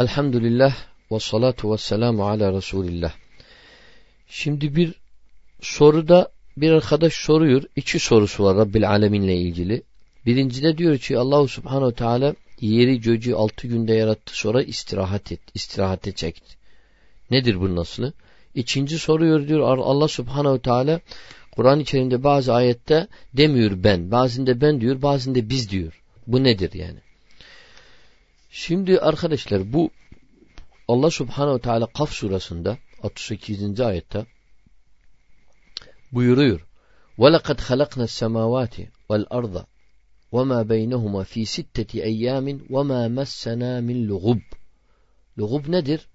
Elhamdülillah ve salatu ve selamu ala Resulillah. Şimdi bir soruda bir arkadaş soruyor. İki sorusu var Rabbil Alemin'le ilgili. Birincide diyor ki Allahu Subhanahu Teala yeri göcü altı günde yarattı sonra istirahat et, istirahate çekti. Nedir bunun nasıl? İkinci soruyor diyor Allah Subhanahu Teala Kur'an-ı Kerim'de bazı ayette demiyor ben, bazında ben diyor, bazında biz diyor. Bu nedir yani? Şimdi arkadaşlar bu Allah Subhanahu Teala Kaf surasında 38. ayette buyuruyor. وَلَقَدْ خَلَقْنَا السَّمَاوَاتِ وَالْأَرْضَ وَمَا بَيْنَهُمَا ف۪ي سِتَّةِ اَيَّامٍ وَمَا مَسَّنَا مِنْ لُغُبٍ Lugub nedir?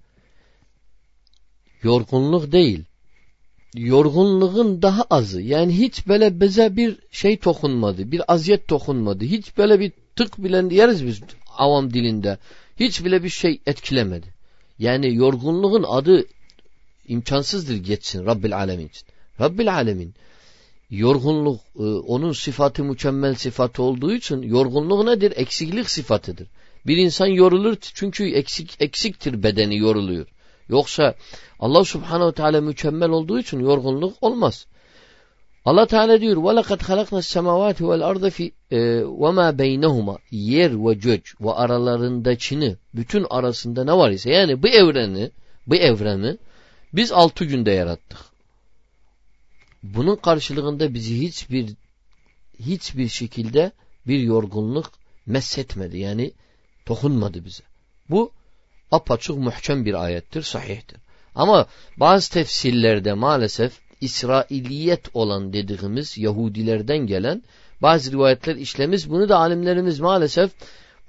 Yorgunluk değil. Yorgunluğun daha azı. Yani hiç böyle bize bir şey tokunmadı. Bir aziyet tokunmadı. Hiç böyle bir tık bile yeriz biz avam dilinde. Hiç bile bir şey etkilemedi. Yani yorgunluğun adı imkansızdır geçsin Rabbil Alemin için. Rabbil Alemin yorgunluk e, onun sıfatı mükemmel sıfatı olduğu için yorgunluk nedir? Eksiklik sıfatıdır. Bir insan yorulur çünkü eksik eksiktir bedeni yoruluyor. Yoksa Allah Subhanahu Teala mükemmel olduğu için yorgunluk olmaz. Allah Teala diyor وَلَقَدْ خَلَقْنَا السَّمَوَاتِ وَالْاَرْضَ فِي وَمَا بَيْنَهُمَا Yer ve gök ve aralarındakini bütün arasında ne var ise yani bu evreni bu evreni biz altı günde yarattık. Bunun karşılığında bizi hiçbir hiçbir şekilde bir yorgunluk meshetmedi. Yani dokunmadı bize. Bu apaçık muhkem bir ayettir, sahihtir. Ama bazı tefsirlerde maalesef İsrailiyet olan dediğimiz Yahudilerden gelen bazı rivayetler işlemiş. Bunu da alimlerimiz maalesef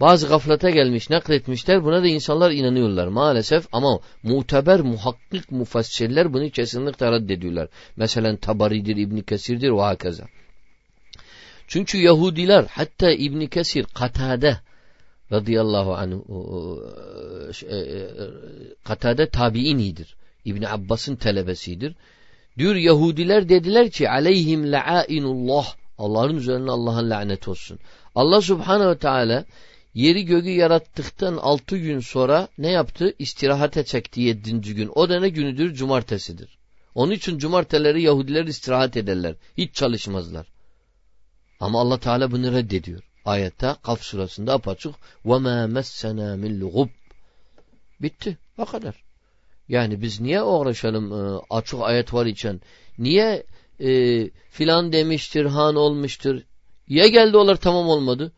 bazı gaflete gelmiş, nakletmişler. Buna da insanlar inanıyorlar maalesef ama muteber, muhakkik mufassirler bunu kesinlikle reddediyorlar. Mesela Tabari'dir, İbni Kesir'dir ve hakaza. Çünkü Yahudiler hatta İbni Kesir Katade radıyallahu anh e, e, Katade tabiinidir. İbni Abbas'ın telebesidir. Diyor Yahudiler dediler ki aleyhim la'inullah Allah'ın üzerine Allah'ın lanet olsun. Allah subhanehu teala yeri göğü yarattıktan altı gün sonra ne yaptı? İstirahate çekti yedinci gün. O da ne günüdür? Cumartesidir. Onun için cumarteleri Yahudiler istirahat ederler. Hiç çalışmazlar. Ama Allah Teala bunu reddediyor. Ayette Kaf surasında apaçık وَمَا مَسَّنَا مِنْ لُغُبْ Bitti. O kadar. Yani biz niye uğraşalım e, açık ayet var için? Niye e, filan demiştir, han olmuştur? Ya geldi olar tamam olmadı.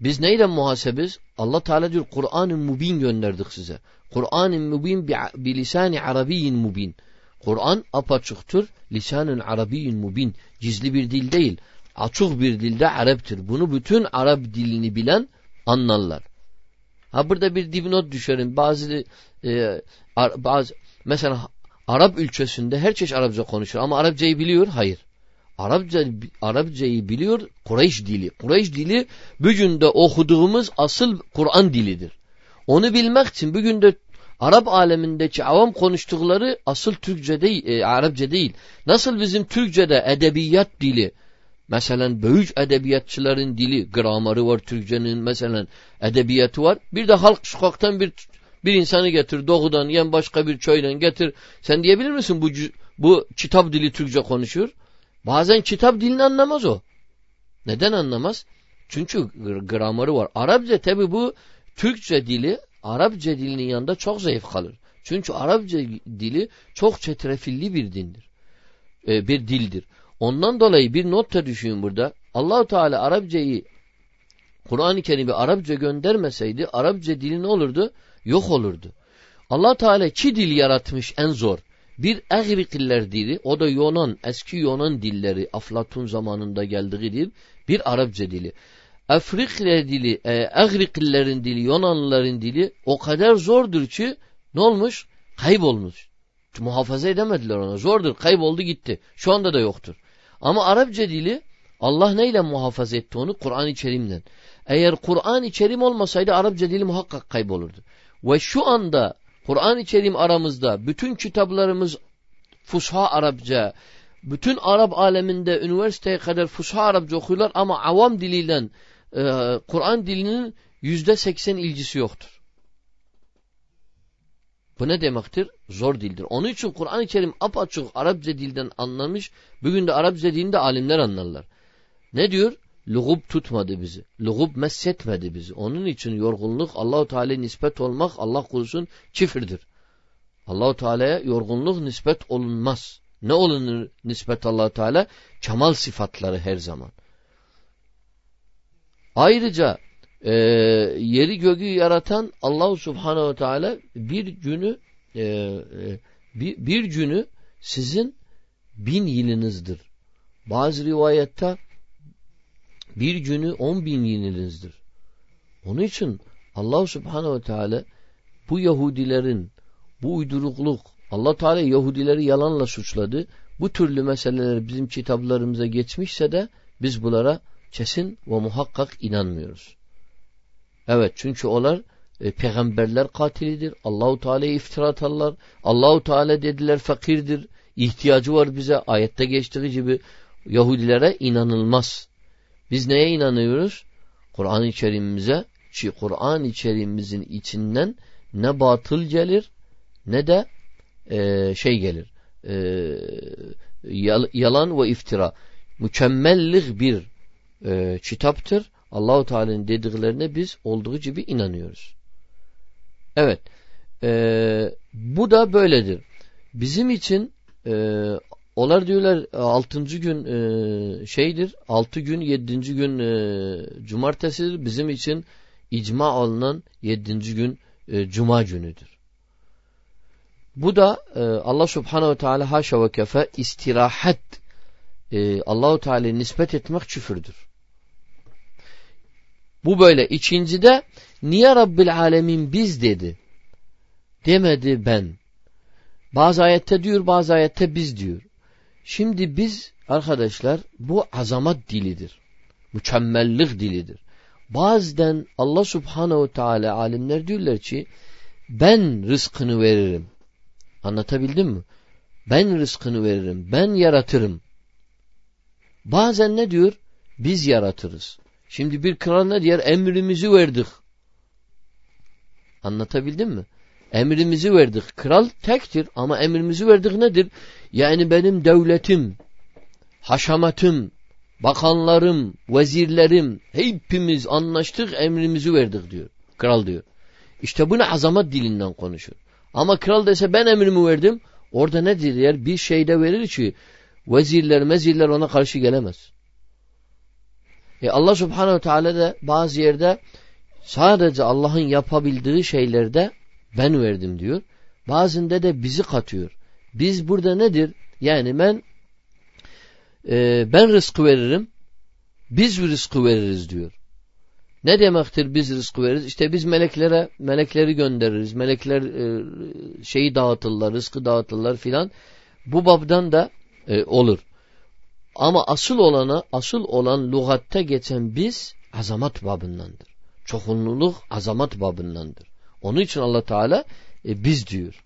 Biz neyle muhasebiz? Allah Teala diyor Kur'an-ı Mubin gönderdik size. Kur'an-ı Mubin bi, bi lisani arabiyyin mubin. Kur'an apaçıktır. Lisanın arabiyyin mubin. Gizli bir dil değil. Açık bir dilde Arap'tır. Bunu bütün Arap dilini bilen anlarlar. Ha burada bir dipnot düşerim. Bazı e, bazı mesela Arap ülkesinde her çeşit Arapça konuşur ama Arapçayı biliyor? Hayır. Arapça Arapçayı biliyor Kureyş dili. Kureyş dili bugün de okuduğumuz asıl Kur'an dilidir. Onu bilmek için bugün de Arap alemindeki avam konuştukları asıl Türkçe değil, e, Arapça değil. Nasıl bizim Türkçe'de edebiyat dili, mesela büyük edebiyatçıların dili, gramarı var Türkçenin mesela edebiyatı var. Bir de halk sokaktan bir bir insanı getir doğudan yen başka bir köyden getir. Sen diyebilir misin bu bu kitap dili Türkçe konuşuyor? Bazen kitap dilini anlamaz o. Neden anlamaz? Çünkü gramarı var. Arapça tabi bu Türkçe dili Arapça dilinin yanında çok zayıf kalır. Çünkü Arapça dili çok çetrefilli bir dindir. Ee, bir dildir. Ondan dolayı bir not da düşün burada. Allahu Teala Arapçayı Kur'an-ı Kerim'i Arapça göndermeseydi Arapça dili ne olurdu? Yok olurdu. Allah Teala iki dil yaratmış en zor. Bir Egrikiller dili, o da Yunan, eski Yunan dilleri, Aflatun zamanında geldiği dil, bir Arapça dili. Afrikler dili, e, Egrikillerin dili, Yunanlıların dili o kadar zordur ki ne olmuş? Kaybolmuş. Muhafaza edemediler ona. Zordur, kayboldu gitti. Şu anda da yoktur. Ama Arapça dili Allah neyle muhafaza etti onu? Kur'an-ı Kerim'den. Eğer Kur'an-ı Kerim olmasaydı Arapça dili muhakkak kaybolurdu. Ve şu anda Kur'an-ı Kerim aramızda bütün kitaplarımız Fusha Arapça, bütün Arap aleminde üniversiteye kadar Fusha Arapça okuyorlar ama avam diliyle e, Kur'an dilinin yüzde seksen ilgisi yoktur. Bu ne demektir? Zor dildir. Onun için Kur'an-ı Kerim apaçık Arapça dilden anlamış. Bugün de Arapça dilinde alimler anlarlar. Ne diyor? Lugub tutmadı bizi. Lugub messetmedi bizi. Onun için yorgunluk Allahu Teala'ya nispet olmak Allah korusun çifirdir. Allahu Teala'ya yorgunluk nispet olunmaz. Ne olunur nispet Allahu Teala? Kemal sıfatları her zaman. Ayrıca e, yeri göğü yaratan Allahu Subhanahu Teala bir günü e, e, bir, bir günü sizin bin yılınızdır. Bazı rivayette bir günü on bin yılınızdır. Onun için Allah Subhanahu Teala bu Yahudilerin bu uydurukluk Allah Teala Yahudileri yalanla suçladı. Bu türlü meseleler bizim kitaplarımıza geçmişse de biz bunlara kesin ve muhakkak inanmıyoruz. Evet çünkü onlar e, peygamberler katilidir. Allahu Teala'ya iftira atarlar. Allahu Teala dediler fakirdir. İhtiyacı var bize. Ayette geçtiği gibi Yahudilere inanılmaz. Biz neye inanıyoruz? Kur'an-ı Kerim'imize Kur'an-ı Kerim'imizin içinden ne batıl gelir ne de e, şey gelir. E, yalan ve iftira. Mükemmellik bir e, kitaptır. Allahu Teala'nın dediklerine biz olduğu gibi inanıyoruz. Evet. E, bu da böyledir. Bizim için e, onlar diyorlar altıncı gün e, şeydir, altı gün yedinci gün e, cumartesidir. Bizim için icma alınan yedinci gün e, cuma günüdür. Bu da e, Allah subhanehu ve teala haşa ve kefe istirahat e, Allahu Teala'ya nispet etmek küfürdür. Bu böyle. İkincide niye Rabbil Alemin biz dedi? Demedi ben. Bazı ayette diyor bazı ayette biz diyor. Şimdi biz arkadaşlar bu azamat dilidir. Mükemmellik dilidir. Bazen Allah subhanehu teala alimler diyorlar ki ben rızkını veririm. Anlatabildim mi? Ben rızkını veririm. Ben yaratırım. Bazen ne diyor? Biz yaratırız. Şimdi bir kral ne diyor? Emrimizi verdik. Anlatabildim mi? Emrimizi verdik. Kral tektir ama emrimizi verdik nedir? Yani benim devletim, haşamatım, bakanlarım, vezirlerim hepimiz anlaştık emrimizi verdik diyor. Kral diyor. İşte bunu azamat dilinden konuşur. Ama kral dese ben emrimi verdim orada ne diyor? Bir şeyde verir ki vezirler mezirler ona karşı gelemez. E Allah subhanehu teala da bazı yerde sadece Allah'ın yapabildiği şeylerde ben verdim diyor. Bazında de bizi katıyor. Biz burada nedir? Yani ben e, ben rızkı veririm. Biz rızkı veririz diyor. Ne demektir biz rızkı veririz? İşte biz meleklere melekleri göndeririz. Melekler e, şeyi dağıtırlar, rızkı dağıtırlar filan. Bu babdan da e, olur. Ama asıl olanı, asıl olan lugatta geçen biz azamat babındandır. Çokunluluk azamat babındandır. Onun için Allah Teala e, biz diyor.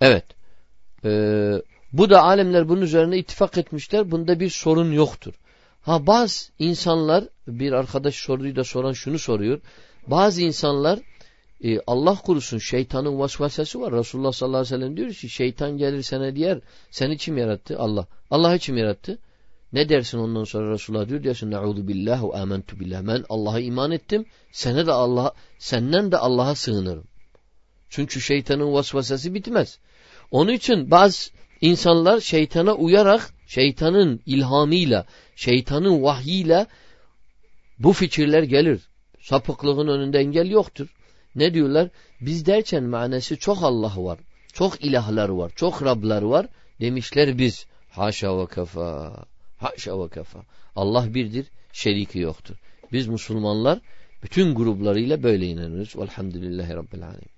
Evet. Ee, bu da alemler bunun üzerine ittifak etmişler. Bunda bir sorun yoktur. Ha bazı insanlar bir arkadaş soruyu da soran şunu soruyor. Bazı insanlar e, Allah kurusun şeytanın vasvasesi var. Resulullah sallallahu aleyhi ve sellem diyor ki şeytan gelir sana diyer seni kim yarattı? Allah. Allah kim yarattı? Ne dersin ondan sonra Resulullah diyor diyorsun Nauzu billah ve amentu billah. Ben Allah'a iman ettim. Sene de Allah senden de Allah'a sığınırım. Çünkü şeytanın vasvasesi bitmez. Onun için bazı insanlar şeytana uyarak şeytanın ilhamıyla, şeytanın vahyiyle bu fikirler gelir. Sapıklığın önünde engel yoktur. Ne diyorlar? Biz derken manası çok Allah var. Çok ilahlar var. Çok Rablar var. Demişler biz. Haşa ve kafa. Haşa ve kafa. Allah birdir. Şeriki yoktur. Biz Müslümanlar bütün gruplarıyla böyle inanırız. Velhamdülillahi Rabbil Alemin.